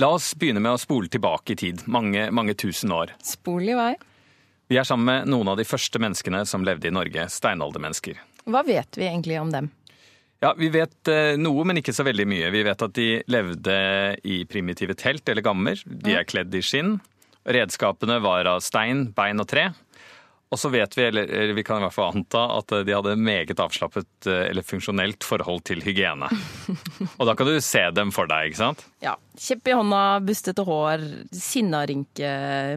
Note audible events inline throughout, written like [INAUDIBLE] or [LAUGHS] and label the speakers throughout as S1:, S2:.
S1: La oss begynne med å spole tilbake i tid, mange, mange tusen år.
S2: Spol i vei.
S1: Vi er sammen med noen av de første menneskene som levde i Norge, steinaldermennesker.
S2: Hva vet vi egentlig om dem?
S1: Ja, Vi vet eh, noe, men ikke så veldig mye. Vi vet at de levde i primitive telt eller gammer. De er kledd i skinn. Redskapene var av stein, bein og tre. Og så vet vi, eller, vi kan i hvert fall anta, at de hadde meget avslappet eh, eller funksjonelt forhold til hygiene. [LAUGHS] Og da kan du se dem for deg, ikke sant?
S2: Ja, Kjepp i hånda, bustete hår, sinnarynke,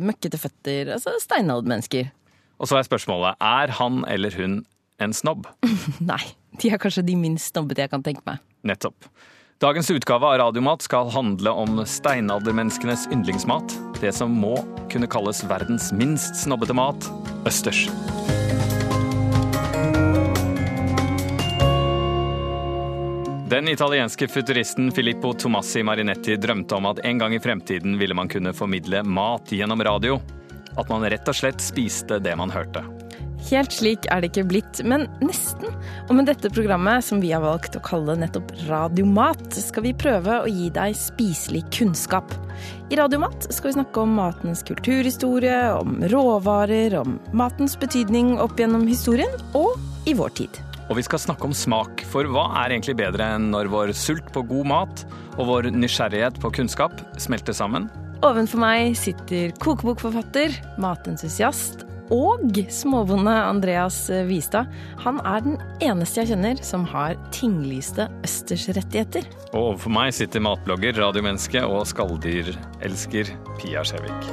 S2: møkkete føtter. Altså steinaldermennesker.
S1: Og så er spørsmålet er han eller hun en snobb? [LAUGHS]
S2: Nei, de er kanskje de minst snobbete jeg kan tenke meg.
S1: Nettopp. Dagens utgave av Radiomat skal handle om steinaldermenneskenes yndlingsmat. Det som må kunne kalles verdens minst snobbete mat østers. Den italienske futuristen Filippo Tomassi Marinetti drømte om at en gang i fremtiden ville man kunne formidle mat gjennom radio. At man rett og slett spiste det man hørte.
S2: Helt slik er det ikke blitt, men nesten. Og med dette programmet, som vi har valgt å kalle nettopp Radiomat, skal vi prøve å gi deg spiselig kunnskap. I Radiomat skal vi snakke om matens kulturhistorie, om råvarer, om matens betydning opp gjennom historien og i vår tid.
S1: Og vi skal snakke om smak, for hva er egentlig bedre enn når vår sult på god mat og vår nysgjerrighet på kunnskap smelter sammen?
S2: Ovenfor meg sitter kokebokforfatter, matentusiast og småbonde Andreas Vistad. Han er den eneste jeg kjenner som har tinglyste østersrettigheter.
S1: Og overfor meg sitter matblogger, radiomenneske og skalldyrelsker Pia Skjevik.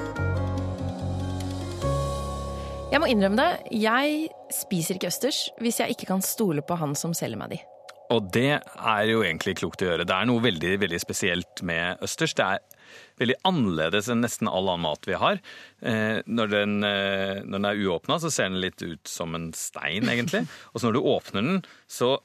S2: Jeg må innrømme det, jeg spiser ikke østers hvis jeg ikke kan stole på han som selger meg de.
S1: Og det er jo egentlig klokt å gjøre. Det er noe veldig, veldig spesielt med østers. Det er veldig annerledes enn nesten all annen mat vi har. Eh, når, den, eh, når den er uåpna, så ser den litt ut som en stein, egentlig. [LAUGHS] Og så når du åpner den, så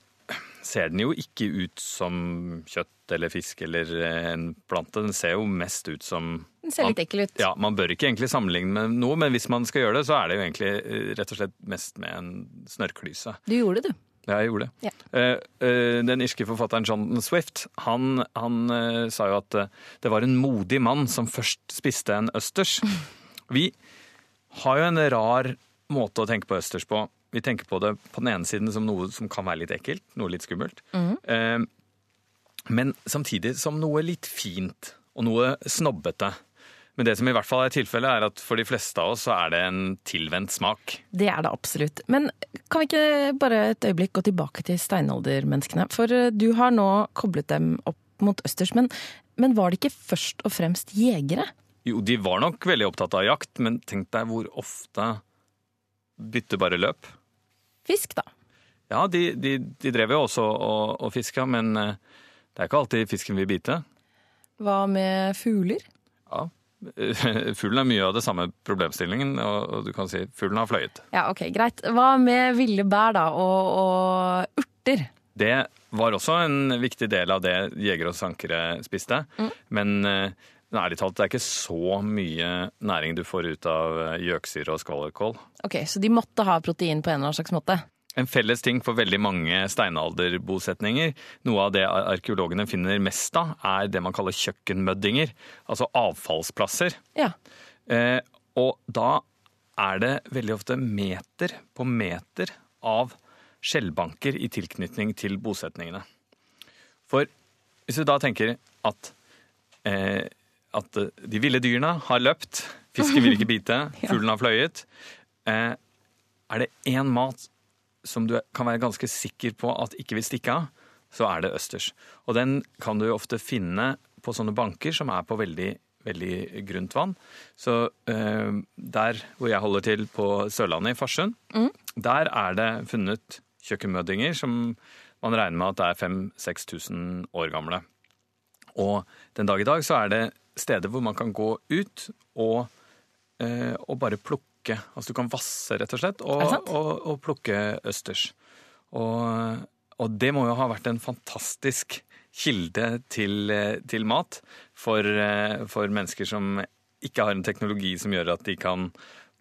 S1: ser den jo ikke ut som kjøtt eller fisk eller eh, en plante. Den ser jo mest ut som
S2: Den ser litt ekkel ut.
S1: Ja, Man bør ikke egentlig sammenligne med noe, men hvis man skal gjøre det, så er det jo egentlig rett og slett mest med en snørrklyse.
S2: Du gjorde det, du.
S1: Ja, jeg gjorde det.
S2: Ja.
S1: Eh, eh, den irske forfatteren Jonathan Swift han, han eh, sa jo at det var en modig mann som først spiste en østers. [LAUGHS] Vi har jo en rar måte å tenke på østers på. Vi tenker på det på den ene siden som noe som kan være litt ekkelt, noe litt skummelt. Mm. men samtidig som noe litt fint og noe snobbete. Men det som i hvert fall er tilfellet, er at for de fleste av oss så er det en tilvendt smak.
S2: Det er det absolutt. Men kan vi ikke bare et øyeblikk gå tilbake til steinaldermenneskene? For eh, du har nå koblet dem opp mot østers, men, men var de ikke først og fremst jegere?
S1: Jo, de var nok veldig opptatt av jakt, men tenk deg hvor ofte bytte bare løp.
S2: Fisk, da.
S1: Ja, de, de, de drev jo også og, og fiska, men eh, det er ikke alltid fisken vil bite.
S2: Hva med fugler?
S1: Ja, [LAUGHS] Fuglen er mye av det samme problemstillingen, og du kan si fuglen har fløyet.
S2: Ja, ok, greit. Hva med ville bær, da? Og, og urter?
S1: Det var også en viktig del av det jegere og sankere spiste. Men eh, ærlig talt, det er ikke så mye næring du får ut av eh, gjøksyre og skvallerkål.
S2: Ok, Så de måtte ha protein på en eller annen slags måte?
S1: En felles ting for veldig mange steinalderbosetninger, noe av det arkeologene finner mest av, er det man kaller kjøkkenmøddinger. Altså avfallsplasser.
S2: Ja.
S1: Eh, og da er det veldig ofte meter på meter av skjellbanker i tilknytning til bosetningene. For hvis du da tenker at, eh, at de ville dyrene har løpt, fisken vil ikke bite, [LAUGHS] fuglen har fløyet, eh, er det én mat som du kan være ganske sikker på at ikke vil stikke av, så er det østers. Og den kan du ofte finne på sånne banker som er på veldig, veldig grunt vann. Så eh, der hvor jeg holder til på Sørlandet, i Farsund, der er det funnet kjøkkenmøddinger som man regner med at det er 5000-6000 år gamle. Og den dag i dag så er det steder hvor man kan gå ut og, eh, og bare plukke. Altså du kan vasse, rett og slett, og, og, og plukke østers. Og, og det må jo ha vært en fantastisk kilde til, eh, til mat for, eh, for mennesker som ikke har en teknologi som gjør at de kan,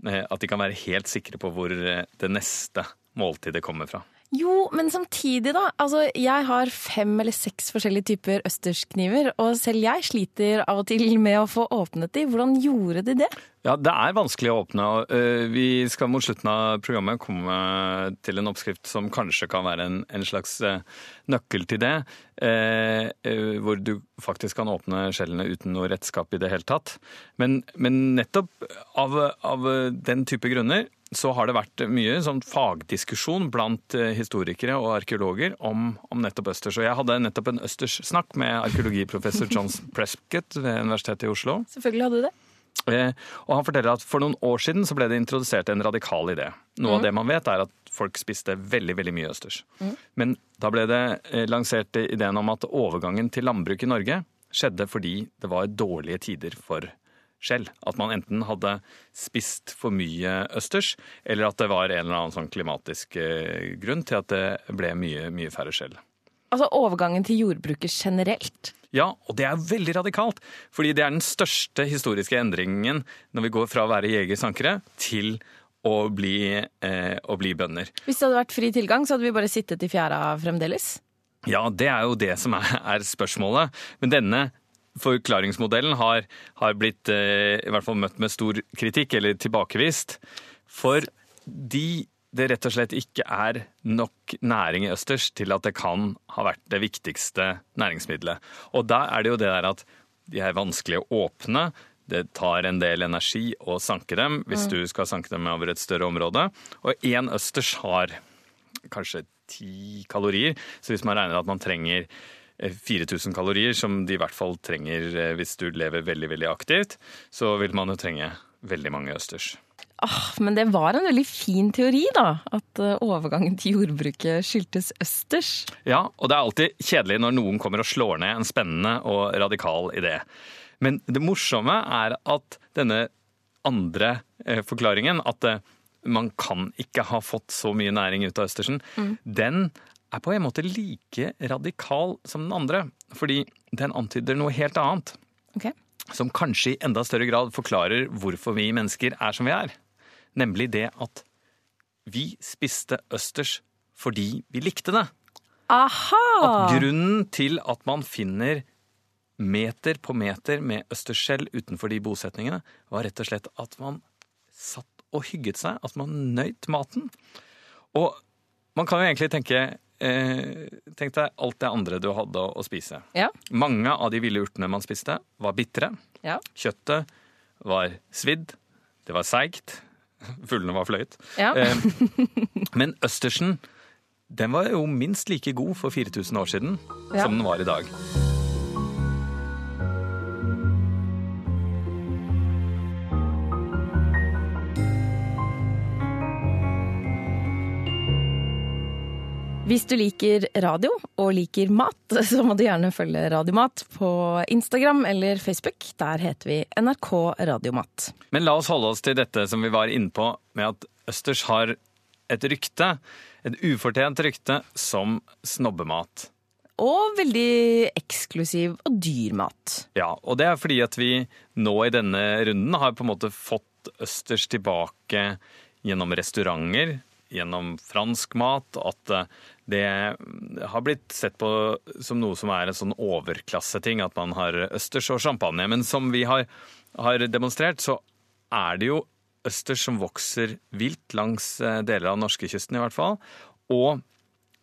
S1: eh, at de kan være helt sikre på hvor det neste måltidet kommer fra.
S2: Jo, men samtidig, da. Altså, jeg har fem eller seks forskjellige typer østerskniver, og selv jeg sliter av og til med å få åpnet de. Hvordan gjorde de det?
S1: Ja, Det er vanskelig å åpne. uh, Vi skal mot slutten av programmet komme til en oppskrift som kanskje kan være en, en slags uh, nøkkel til det. Uh, hvor du faktisk kan åpne skjellene uten noe redskap i det hele tatt. Men, men nettopp av, av den type grunner så har det vært mye sånn fagdiskusjon blant historikere og arkeologer om, om nettopp østers. Og jeg hadde nettopp en østerssnakk med arkeologiprofessor John [LAUGHS] Prescott ved Universitetet i Oslo.
S2: Selvfølgelig hadde du det.
S1: Og han forteller at For noen år siden så ble det introdusert en radikal idé. Noe mm. av det man vet, er at folk spiste veldig veldig mye østers. Mm. Men da ble det lansert ideen om at overgangen til landbruk i Norge skjedde fordi det var dårlige tider for skjell. At man enten hadde spist for mye østers, eller at det var en eller annen sånn klimatisk eh, grunn til at det ble mye, mye færre skjell.
S2: Altså overgangen til jordbruket generelt?
S1: Ja, og det er veldig radikalt. Fordi det er den største historiske endringen når vi går fra å være jegersankere til å bli, eh, å bli bønder.
S2: Hvis det hadde vært fri tilgang, så hadde vi bare sittet i fjæra fremdeles?
S1: Ja, det er jo det som er, er spørsmålet. Men denne forklaringsmodellen har, har blitt eh, i hvert fall møtt med stor kritikk, eller tilbakevist. Fordi det rett og slett ikke er nok næring i østers til at det kan ha vært det viktigste næringsmiddelet. Og da er det jo det der at de er vanskelig å åpne. Det tar en del energi å sanke dem hvis mm. du skal sanke dem over et større område. Og én østers har kanskje ti kalorier, så hvis man regner at man trenger 4000 eh, kalorier, som de i hvert fall trenger eh, hvis du lever veldig, veldig aktivt, så vil man jo trenge veldig mange østers.
S2: Oh, men det var en veldig fin teori, da. At eh, overgangen til jordbruket skyldtes østers.
S1: Ja, og det er alltid kjedelig når noen kommer og slår ned en spennende og radikal idé. Men det morsomme er at denne andre forklaringen, at man kan ikke ha fått så mye næring ut av østersen, mm. den er på en måte like radikal som den andre. Fordi den antyder noe helt annet.
S2: Okay.
S1: Som kanskje i enda større grad forklarer hvorfor vi mennesker er som vi er. Nemlig det at vi spiste østers fordi vi likte det.
S2: Aha!
S1: At grunnen til at man finner meter på meter med østersskjell utenfor de bosetningene, var rett og slett at man satt og hygget seg, at man nøyt maten. Og man kan jo egentlig tenke Eh, tenk deg alt det andre du hadde å, spise.
S2: Ja.
S1: Mange av de ville urtene man spiste, var bitre.
S2: Ja.
S1: Kjøttet var svidd. Det var seigt. [LAUGHS] Fuglene var fløyt.
S2: Ja.
S1: eh, [LAUGHS] men østersen den var jo minst like god for 4000 år siden som den var i dag.
S2: Hvis du liker radio og liker mat, [LAUGHS] så må du gjerne følge Radiomat på Instagram eller Facebook. Der heter vi NRK Radiomat.
S1: Men la oss holde oss til dette som vi var inne på, med at østers har et rykte, et ufortjent rykte, som snobbemat.
S2: Og veldig eksklusiv og dyr mat.
S1: Ja, og det er fordi at vi nå i denne runden har på en måte fått østers tilbake gjennom restauranter, gjennom fransk mat, at eh, det har blitt sett på som noe som er en sånn overklasseting, at man har østers og champagne. Men som vi har, har demonstrert, så er det jo østers som vokser vilt langs eh, deler av norskekysten, i hvert fall. Og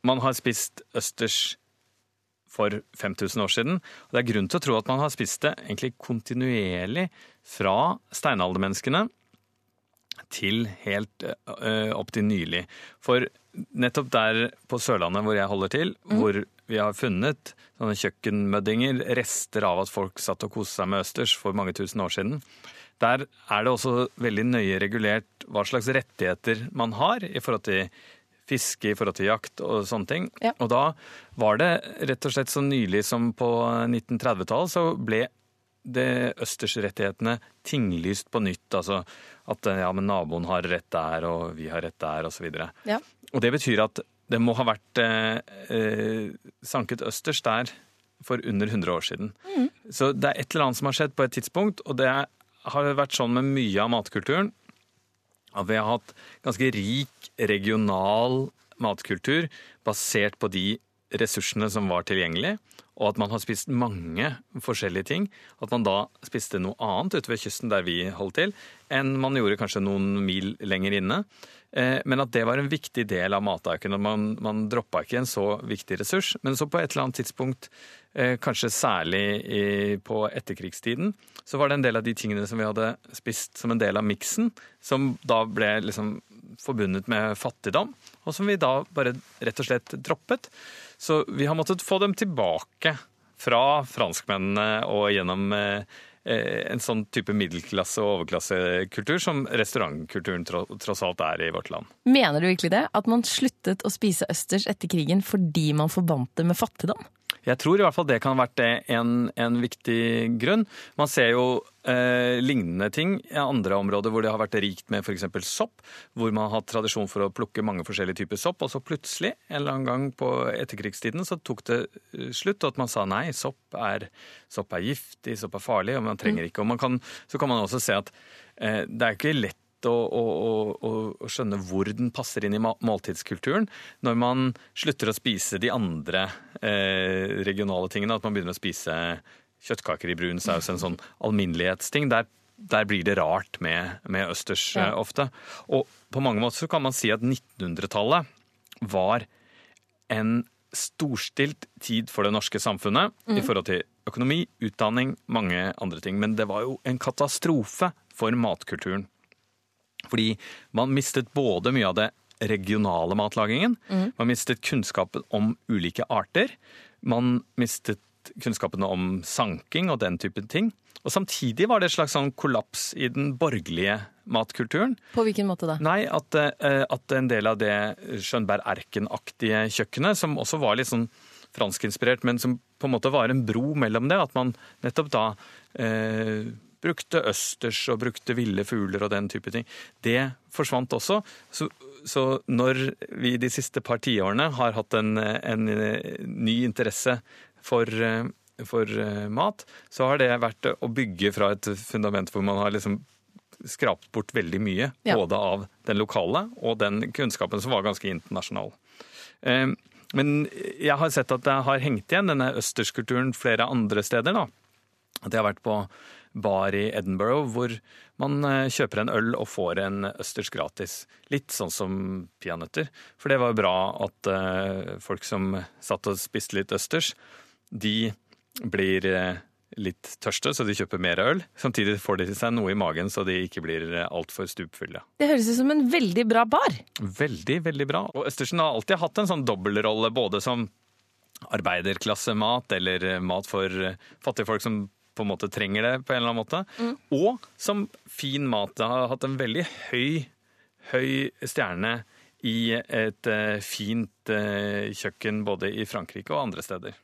S1: man har spist østers for 5000 år siden. Og det er grunn til å tro at man har spist det egentlig kontinuerlig fra steinaldermenneskene til helt uh, opp til nylig. For nettopp der på Sørlandet hvor jeg holder til, mm. hvor vi har funnet sånne kjøkkenmøddinger, rester av at folk satt og koste seg med østers for mange tusen år siden, der er det også veldig nøye regulert hva slags rettigheter man har i forhold til fiske, i forhold til jakt og sånne ting.
S2: Ja.
S1: Og da var det rett og slett så nylig som på 1930-tallet så ble det østersrettighetene tinglyst på nytt. Altså at ja, men naboen har rett der, og vi har rett der, osv.
S2: Ja.
S1: og det betyr at det må ha vært eh, eh, sanket østers der for under 100 år siden. Mm. Så det er et eller annet som har skjedd på et tidspunkt, og det har vært sånn med mye av matkulturen at vi har hatt ganske rik regional matkultur basert på de ressursene som var tilgjengelige, og at man har spist mange forskjellige ting. At man da spiste noe annet ute ved kysten der vi holdt til, enn man gjorde kanskje noen mil lenger inne. Eh, men at det var en viktig del av matauken. Man, man droppa ikke en så viktig ressurs. Men så på et eller annet tidspunkt, eh, kanskje særlig i, på etterkrigstiden, så var det en del av de tingene som vi hadde spist som en del av miksen, som da ble liksom forbundet med fattigdom, og som vi da bare rett og slett droppet. Så vi har måttet få dem tilbake fra franskmennene og gjennom eh, en sånn type middelklasse- og overklassekultur som restaurantkulturen tross alt er i vårt land.
S2: Mener du virkelig det? At man sluttet å spise østers etter krigen fordi man forbandt det med fattigdom?
S1: Jeg tror i hvert fall det kan ha vært en, en viktig grunn. Man ser jo eh, lignende ting i andre områder hvor det har vært rikt med f.eks. sopp, hvor man har hatt tradisjon for å plukke mange forskjellige typer sopp, og så plutselig, en eller annen gang på etterkrigstiden, så tok det eh, slutt, og at man sa nei, sopp er, sopp er giftig, sopp er farlig, og man trenger ikke. Og man kan, så kan man også se at eh, det er ikke lett å, å, å, å, skjønne hvor den passer inn i måltidskulturen når man slutter å spise de andre eh, regionale tingene. At man begynner å spise kjøttkaker i brun saus, en sånn alminnelighetsting. Der, der blir det rart med, med østers ja. eh, ofte. Og på mange måter så kan man si at 1900-tallet var en storstilt tid for det norske samfunnet mm. i forhold til økonomi, utdanning, mange andre ting. Men det var jo en katastrofe for matkulturen. Fordi man mistet både mye av det regionale matlagingen, mm. man mistet kunnskapen om ulike arter, man mistet kunnskapen om sanking og den typen ting. Og samtidig var det et slags sånn kollaps i den borgerlige matkulturen.
S2: På hvilken måte da?
S1: Nei, At, eh, at en del av det Schönberg Erken-aktige kjøkkenet, som også var litt sånn franskinspirert, men som på en måte var en bro mellom det, at man nettopp da eh, brukte østers og brukte ville fugler og den type ting. Det forsvant også. Så, så når vi de siste par tiårene har hatt en, en ny interesse for, for, mat, så har det vært å bygge fra et fundament hvor man har liksom skrapt bort veldig mye. Ja. Både av den lokale og den kunnskapen som var ganske internasjonal. Eh, men jeg har sett at det har hengt igjen denne østerskulturen flere andre steder. da. At jeg har vært på bar i Edinburgh hvor man eh, kjøper en øl og får en østers gratis. Litt sånn som peanøtter. For det var bra at uh, folk som satt og spiste litt østers, de blir uh, litt tørste, så de kjøper mer øl. Samtidig får de til seg noe i magen, så de ikke blir altfor stupfulle.
S2: Det høres ut som en veldig bra bar.
S1: Veldig, veldig bra. Og Østersen har alltid hatt en sånn dobbeltrolle, både som arbeiderklassemat eller mat for fattige folk som på en måte trenger det på en eller annen måte. Mm. Og som fin mat. Det har hatt en veldig høy, høy stjerne i et uh, fint uh, kjøkken både i Frankrike og andre steder.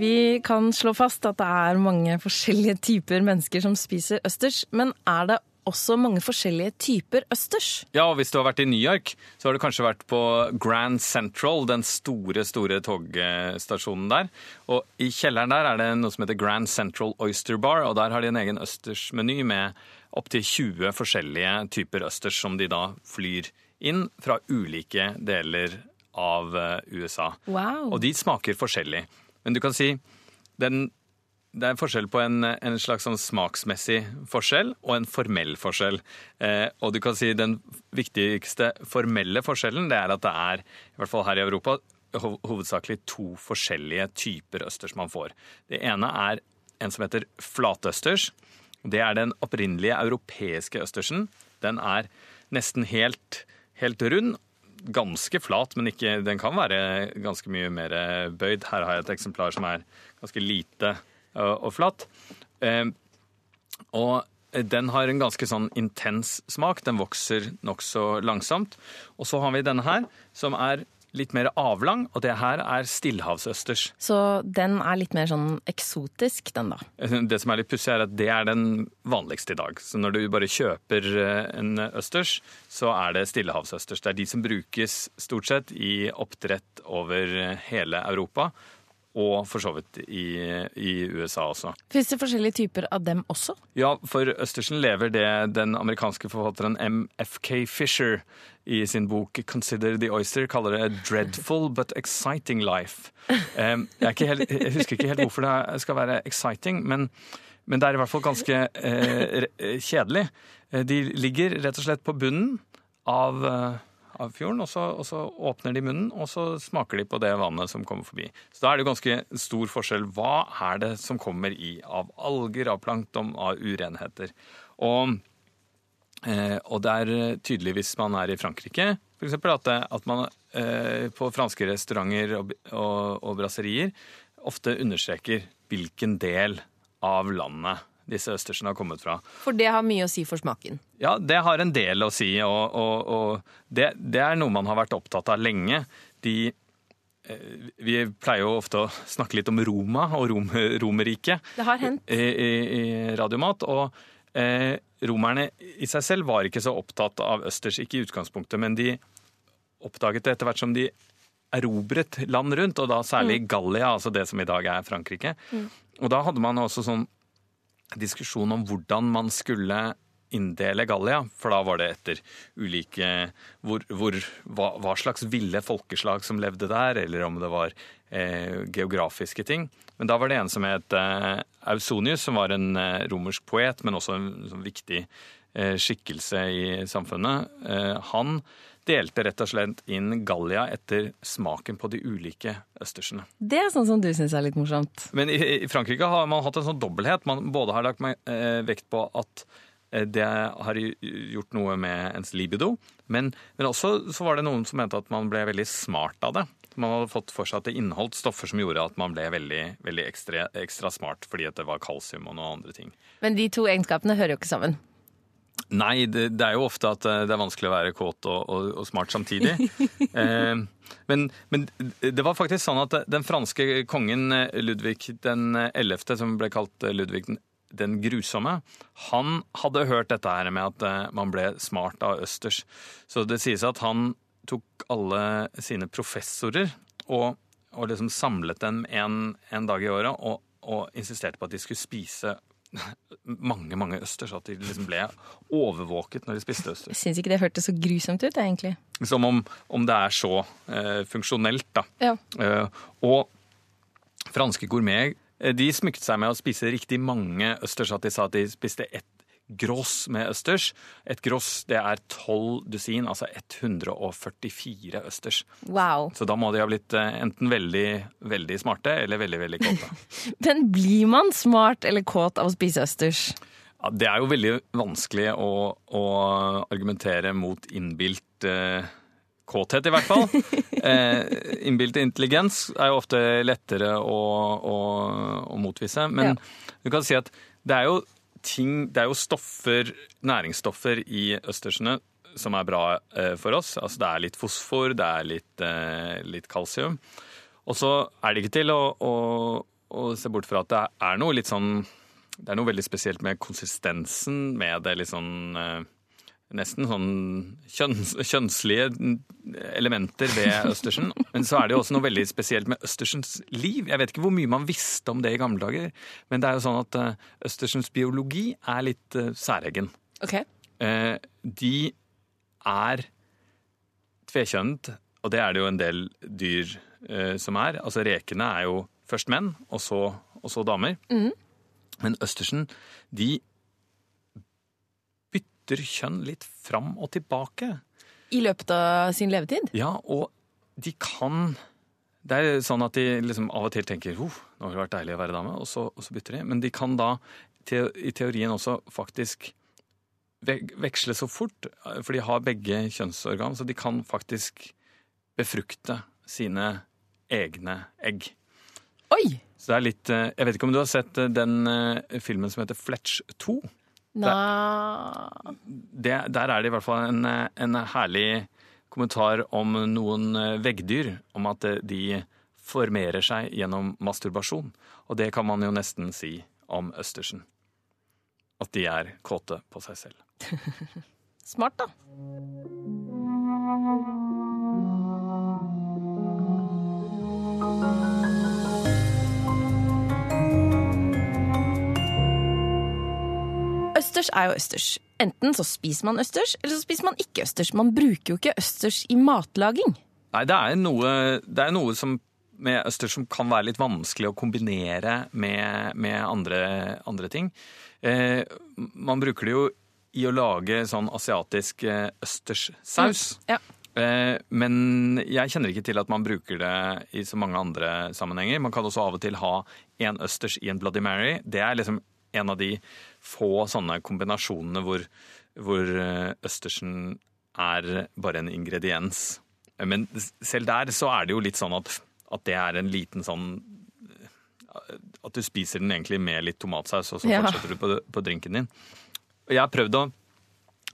S2: Vi kan slå fast at det er mange forskjellige typer mennesker som spiser østers, men er det også mange forskjellige typer østers.
S1: Ja, og hvis du har vært i New York, så har du kanskje vært på Grand Central, den store, store togstasjonen der. Og i kjelleren der er det noe som heter Grand Central Oyster Bar, og der har de en egen østersmeny med opptil 20 forskjellige typer østers som de da flyr inn fra ulike deler av eh, USA.
S2: Wow.
S1: Og de smaker forskjellig. Men du kan si den det er forskjell på en, en slags sånn smaksmessig forskjell og en formell forskjell. Eh, og du kan si den viktigste formelle forskjellen det er at det er, i hvert fall her i Europa, hovedsakelig to forskjellige typer østers man får. Det ene er en som heter flatøsters. Det er den opprinnelige europeiske østersen. Den er nesten helt, helt rund. Ganske flat, men ikke, den kan være ganske mye mer bøyd. Her har jeg et eksemplar som er ganske lite og flat. Eh, og den har en ganske sånn intens smak. Den vokser nokså langsomt. Og så har vi denne her, som er litt mer avlang, og det her er stillehavsøsters.
S2: Så den er litt mer sånn eksotisk, den da?
S1: Det som er litt pussig, er at det er den vanligste i dag. Så når du bare kjøper eh, en østers, så er det stillehavsøsters. Det er de som brukes stort sett i oppdrett over hele Europa og for så vidt i, i USA også.
S2: Fins det forskjellige typer av dem også?
S1: Ja, for østersen lever det den amerikanske forfatteren M.F.K. Fisher i sin bok 'Consider the Oyster' kaller det dreadful but exciting life'. Jeg, helt, jeg, husker ikke helt hvorfor det skal være exciting, men, men det er i hvert fall ganske eh, kjedelig. De ligger rett og slett på bunnen av uh, av fjorden, og så, og så, åpner de munnen, og så smaker de på det vannet som kommer forbi. Så da er det jo ganske stor forskjell. Hva er det som kommer i av alger, av plankton, av urenheter? Og, eh, og det er tydelig hvis man er i Frankrike, f.eks. At, at man eh, på franske restauranter og, og, og brasserier ofte understreker hvilken del av landet disse østersene har kommet fra.
S2: For det har mye å si for smaken?
S1: Ja, det har en del å si. Og, og, og det, det, er noe man har vært opptatt av lenge. De, eh, vi pleier jo ofte å snakke litt om Roma og Rom, Romerriket.
S2: Det har hendt.
S1: I, i, i Radiomat. Og eh, romerne i seg selv var ikke så opptatt av østers, ikke i utgangspunktet, men de oppdaget det etter hvert som de erobret land rundt, og da særlig mm. Gallia, altså det som i dag er Frankrike. Mm. Og da hadde man også sånn diskusjon om hvordan man skulle inndele Gallia, for da var det etter ulike hvor, hvor, hva, hva, slags ville folkeslag som levde der, eller om det var eh, geografiske ting. Men da var det en som het eh, Ausonius, som var en eh, romersk poet, men også en, sånn viktig eh, skikkelse i samfunnet. Eh, han delte rett og slett inn Gallia etter smaken på de ulike østersene.
S2: Det er sånn som du syns er litt morsomt.
S1: Men i, Frankrike har man hatt en sånn dobbelthet. Man både har lagt eh, vekt på at eh, det har gjort noe med ens libido, men, men, også så var det noen som mente at man ble veldig smart av det. Man hadde fått for seg at det inneholdt stoffer som gjorde at man ble veldig, veldig ekstra, ekstra smart fordi det var kalsium og noen andre ting.
S2: Men de to egenskapene hører jo ikke sammen?
S1: Nei, det, det, er jo ofte at eh, det er vanskelig å være kåt og, og, og smart samtidig. [LAUGHS] eh, men, men, det var faktisk sånn at den franske kongen eh, Ludvig den 11., som ble kalt Ludvig Ludvig den grusomme, han hadde hørt dette her med at man ble smart av østers. Så det sies at han tok alle sine professorer og, og liksom samlet dem en, en dag i året og, og insisterte på at de skulle spise mange mange østers, at de liksom ble overvåket når de spiste østers.
S2: Jeg syns ikke det hørtes så grusomt ut, egentlig.
S1: Som om, om det er så eh, funksjonelt, da.
S2: Ja.
S1: Eh, og franske gourmet eh, de smykket seg med å spise riktig mange østers. At de sa at de spiste ett gross med østers. Et gross det er tolv dusin, altså 144 østers.
S2: Wow.
S1: Så da må de ha blitt eh, enten veldig, veldig smarte eller veldig, veldig kåte. [LAUGHS]
S2: Men blir man smart eller kåt av å spise østers?
S1: Ja, det er jo veldig vanskelig å, å argumentere mot innbilt eh, kåthet, i hvert fall. [LAUGHS] eh, innbilt intelligens er jo ofte lettere å, å, å motvise. Men ja. du kan si at det er jo ting Det er jo stoffer, næringsstoffer i østersene som er bra eh, for oss. Altså det er litt fosfor, det er litt, eh, litt kalsium. Og så er det ikke til å, å, å, se bort fra at det er noe litt sånn Det er noe veldig spesielt med konsistensen, med det litt sånn eh, nesten sånn kjønns, kjønnslige elementer ved Østersen. Men så er det jo også noe veldig spesielt med Østersens liv. Jeg vet ikke hvor mye man visste om det i gamle dager, men det er jo sånn at eh, Østersens biologi er litt uh, særegen.
S2: Okay.
S1: Uh, de er tvekjønnet, og det er det jo en del dyr som er. Altså rekene er jo først menn, og så, og så damer.
S2: Mm.
S1: Men Østersen, de bytter kjønn litt fram og tilbake.
S2: I løpet av sin levetid?
S1: Ja, og de kan Det er sånn at de liksom av og til tenker oh, nå har det vært deilig å være dame, og så, og så bytter de. Men de kan da te, i teorien også faktisk veksle så fort, for de har begge kjønnsorgan, så de kan faktisk befrukte sine egne egg.
S2: Oi!
S1: Så det er litt eh, Jeg vet ikke om du har sett eh, den eh, filmen som heter Fletch 2?
S2: Der,
S1: det, der er det i hvert fall en, en herlig kommentar om noen veggdyr. Om at de formerer seg gjennom masturbasjon. Og det kan man jo nesten si om østersen. At de er kåte på seg selv. [LAUGHS]
S2: Smart, da. Østers er jo østers. Enten så spiser man østers, eller så spiser man ikke østers. Man bruker jo ikke østers i matlaging.
S1: Nei, det er noe, det er noe som med østers som kan være litt vanskelig å kombinere med, med andre, andre, ting. Eh, man bruker det jo i å lage sånn asiatisk eh, østerssaus.
S2: Mm, ja.
S1: eh, men jeg kjenner ikke til at man bruker det i så mange andre sammenhenger. Man kan også av og til ha en østers i en Bloody Mary. Det er liksom en av de få sånne kombinasjonene hvor, hvor eh, østersen er bare en ingrediens. Men selv der så er det jo litt sånn at, at det er en liten sånn At du spiser den egentlig med litt tomatsaus, og så ja. fortsetter du på, på, drinken din. Og jeg har prøvd å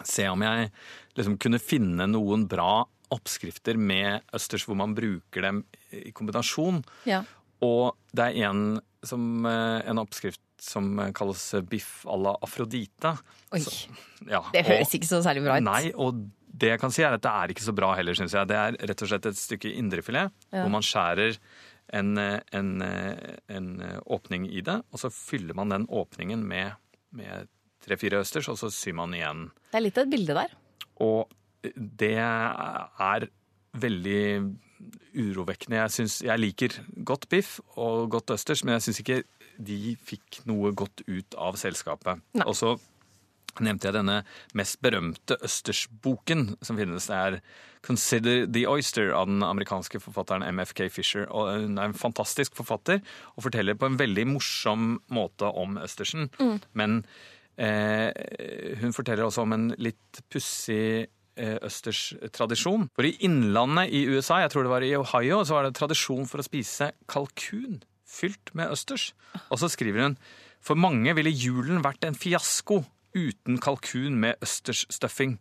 S1: se om jeg liksom kunne finne noen bra oppskrifter med østers hvor man bruker dem i kombinasjon.
S2: Ja.
S1: Og det er en, som, eh, en oppskrift som kalles biff à la Afrodite.
S2: Oi, så, ja, det høres og, ikke så særlig bra ut.
S1: Nei, og det jeg kan si er at det er ikke så bra heller, syns jeg. Det er rett og slett et stykke indrefilet ja. hvor man skjærer en, en, en, åpning i det, og så fyller man den åpningen med, med tre-fire østers, og så syr man igjen.
S2: Det er litt av et bilde der.
S1: Og det er veldig urovekkende. Jeg, synes, jeg liker godt biff og godt østers, men jeg syns ikke de fikk noe godt ut av selskapet.
S2: Nei.
S1: Og så nevnte jeg denne mest berømte østersboken som finnes. Det er 'Consider the Oyster' av den amerikanske forfatteren MFK Fisher. Og hun er en fantastisk forfatter og forteller på en veldig morsom måte om østersen.
S2: Mm.
S1: Men eh, hun forteller også om en litt pussig eh, østerstradisjon. For i innlandet i USA, jeg tror det var i Ohio, så var det tradisjon for å spise kalkun fylt med østers. Og så skriver hun for mange ville julen vært en fiasko uten kalkun med østersstuffing.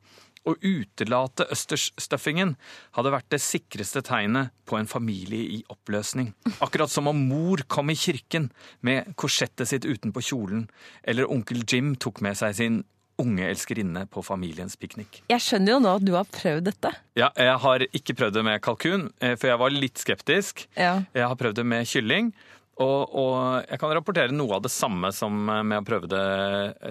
S1: Å utelate østersstuffingen hadde vært det sikreste tegnet på en familie i oppløsning. Akkurat som om mor kom i kirken med korsettet sitt utenpå kjolen, eller onkel Jim tok med seg sin unge elskerinne på familiens piknik.
S2: Jeg skjønner jo nå at du har prøvd dette.
S1: Ja, jeg har ikke prøvd det med kalkun, eh, for jeg var litt skeptisk.
S2: Ja.
S1: Jeg har prøvd det med kylling. Og, og, jeg kan rapportere noe av det samme som med å prøve det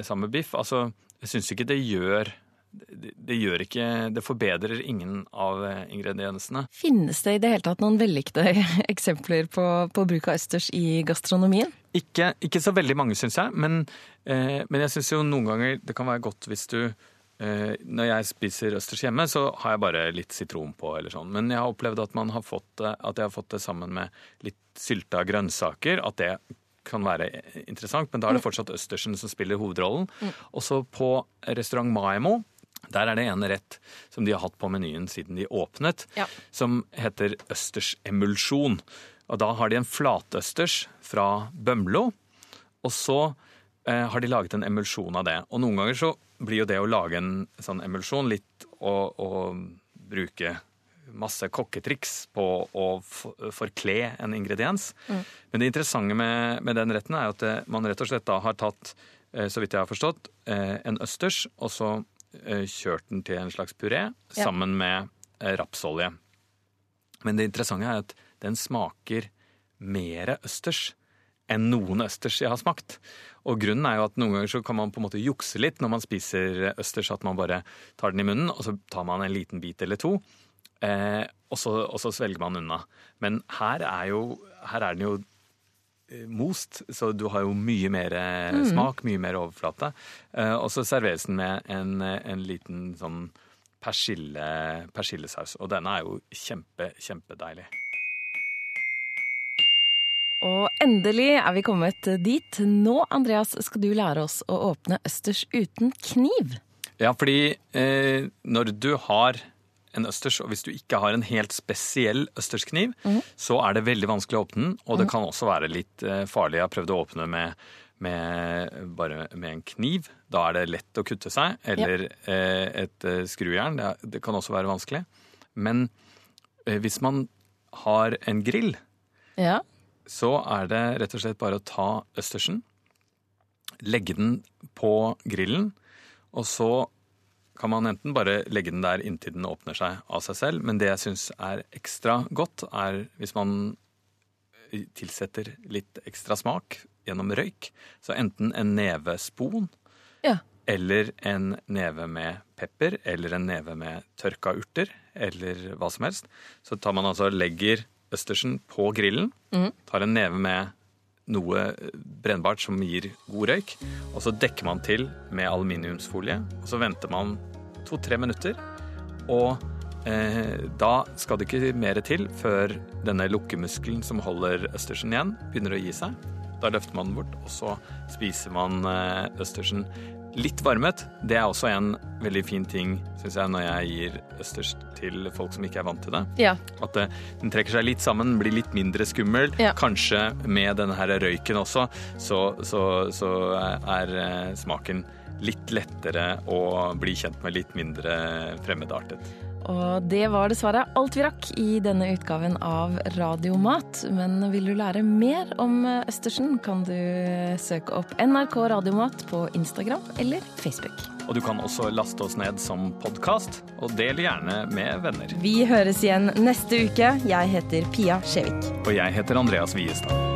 S1: sammen med biff. Altså, jeg syns ikke det gjør det, det, gjør ikke Det forbedrer ingen av ingrediensene.
S2: Finnes det i det hele tatt noen vellykkede [LAUGHS] eksempler på, på, bruk av østers i gastronomien?
S1: Ikke, ikke så veldig mange, syns jeg. Men, eh, men jeg syns jo noen ganger det kan være godt hvis du eh, Når jeg spiser østers hjemme, så har jeg bare litt sitron på eller sånn. Men jeg har opplevd at, man har fått, at jeg har fått det sammen med litt sylta grønnsaker, at det kan være interessant. Men da er det mm. fortsatt østersen som spiller hovedrollen.
S2: Mm.
S1: Også på restaurant Maimo. Der er det en rett som de har hatt på menyen siden de åpnet,
S2: ja.
S1: som heter østersemulsjon. Og da har de en flatøsters fra Bømlo, og så eh, har de laget en emulsjon av det. Og noen ganger så blir jo det å lage en sånn emulsjon litt å, å bruke masse kokketriks på å forkle en ingrediens.
S2: Mm.
S1: Men det interessante med, med, den retten er at eh, man rett og slett da har tatt, eh, så vidt jeg har forstått, eh, en østers og så kjørt den til en slags puré sammen med rapsolje. Men det interessante er at den smaker mer østers enn noen østers jeg har smakt. Og grunnen er jo at noen ganger så kan man på en måte jukse litt når man spiser østers, at man bare tar den i munnen, og så tar man en liten bit eller to. Eh, og, så, og, så, svelger man unna. Men her er, jo, her er den jo eh, most, så du har jo mye mer eh, mm. smak, mye mer overflate. Eh, og så serveres den med en, en liten sånn persille, persillesaus. Og denne er jo kjempe, kjempedeilig.
S2: Og endelig er vi kommet dit. Nå, Andreas, skal du lære oss å åpne østers uten kniv.
S1: Ja, fordi eh, når du har en østers, og hvis du ikke har en helt spesiell østerskniv,
S2: mm.
S1: så er det veldig vanskelig å åpne den. Og det mhm. kan også være litt eh, farlig. Jeg har prøvd å åpne med, med, bare med en kniv. Da er det lett å kutte seg. Eller ja. eh, et eh, skrujern. Det, det, kan også være vanskelig. Men hvis man har en grill,
S2: ja.
S1: så er det rett og slett bare å ta østersen, legge den på grillen, og så kan man enten bare legge den der inntil den åpner seg av seg selv, men det jeg syns er ekstra godt, er hvis man tilsetter litt ekstra smak gjennom røyk. Så enten en neve spon
S2: ja.
S1: eller en neve med pepper, eller en neve med tørka urter, eller hva som helst. Så tar man altså legger østersen på grillen, tar en neve med noe brennbart som gir god røyk, og så dekker man til med aluminiumsfolie, og så venter man to-tre minutter, og eh, da skal det ikke mer til før denne lukkemuskelen som holder østersen igjen, begynner å gi seg. Da løfter man den bort, og så spiser man eh, østersen litt varmet. Det er også en veldig fin ting, synes jeg, når jeg gir østers til folk som ikke er vant til det.
S2: Ja.
S1: At det, den trekker seg litt sammen, blir litt mindre skummel.
S2: Ja.
S1: Kanskje med denne her røyken også, så, så, så er eh, smaken litt lettere å bli kjent med, litt mindre fremmedartet.
S2: Og det var dessverre alt vi rakk i denne utgaven av Radiomat. Men vil du lære mer om østersen, kan du søke opp NRK Radiomat på Instagram eller Facebook.
S1: Og du kan også laste oss ned som podkast, og del gjerne med venner.
S2: Vi høres igjen neste uke. Jeg heter Pia Skjevik.
S1: Og jeg heter Andreas Wiestad.